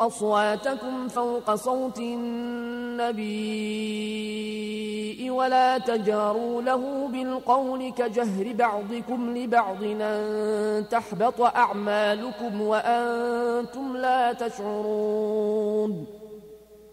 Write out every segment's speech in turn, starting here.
أصواتكم فوق صوت النبي ولا تجاروا له بالقول كجهر بعضكم لبعض أن تحبط أعمالكم وأنتم لا تشعرون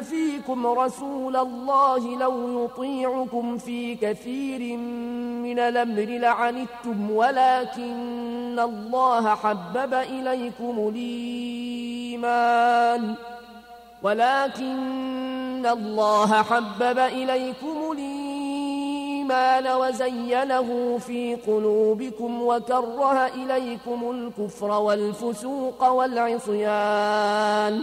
فيكم رسول الله لو يطيعكم في كثير من الأمر لعنتم ولكن الله حبب إليكم الإيمان. ولكن الله حبب إليكم الإيمان وزينه في قلوبكم وكره إليكم الكفر والفسوق والعصيان.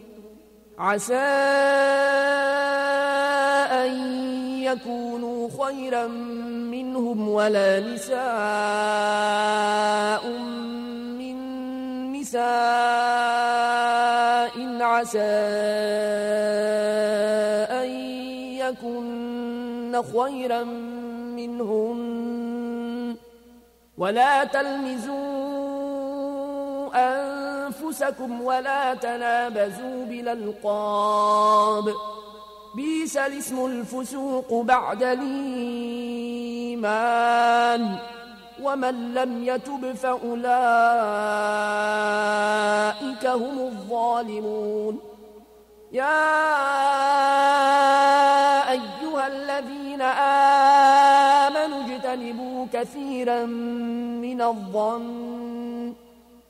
عسى أن يكونوا خيرا منهم ولا نساء من نساء. عسى أن يكن خيرا منهم. ولا تلمزوا أنفسكم ولا تنابزوا بالألقاب. بيس الاسم الفسوق بعد الإيمان. ومن لم يتب فأولئك هم الظالمون. يا أيها الذين آمنوا اجتنبوا كثيرا من الظن.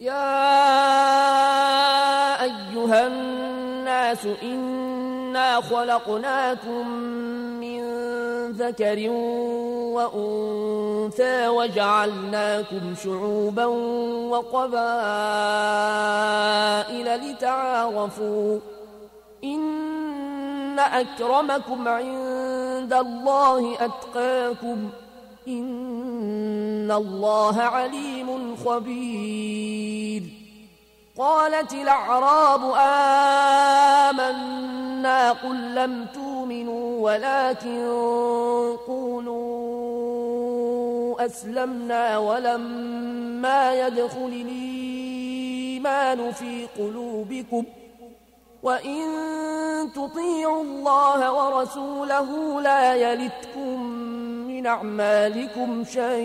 يا أيها الناس إنا خلقناكم من ذكر وأنثى وجعلناكم شعوبا وقبائل لتعارفوا إن أكرمكم عند الله أتقاكم إن الله عليم خبير. قالت الأعراب آمنا قل لم تؤمنوا ولكن قولوا أسلمنا ولما يدخل الإيمان في قلوبكم وإن تطيعوا الله ورسوله لا يلتكم أعمالكم شيئا.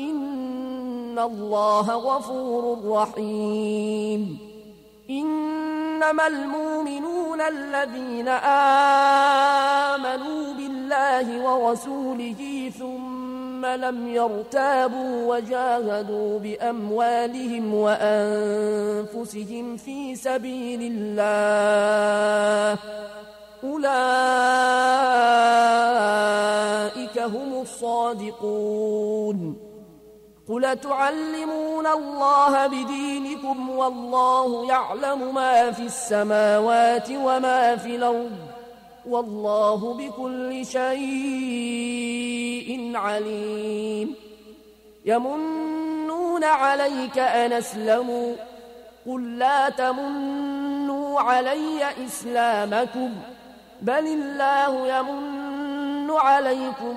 إن الله غفور رحيم. إنما المؤمنون الذين آمنوا بالله ورسوله ثم لم يرتابوا وجاهدوا بأموالهم وأنفسهم في سبيل الله أولئك هم الصادقون. قل تعلمون الله بدينكم والله يعلم ما في السماوات وما في الأرض والله بكل شيء عليم. يمنون عليك أن أسلموا. قل لا تمنوا علي إسلامكم. بل الله يمن عليكم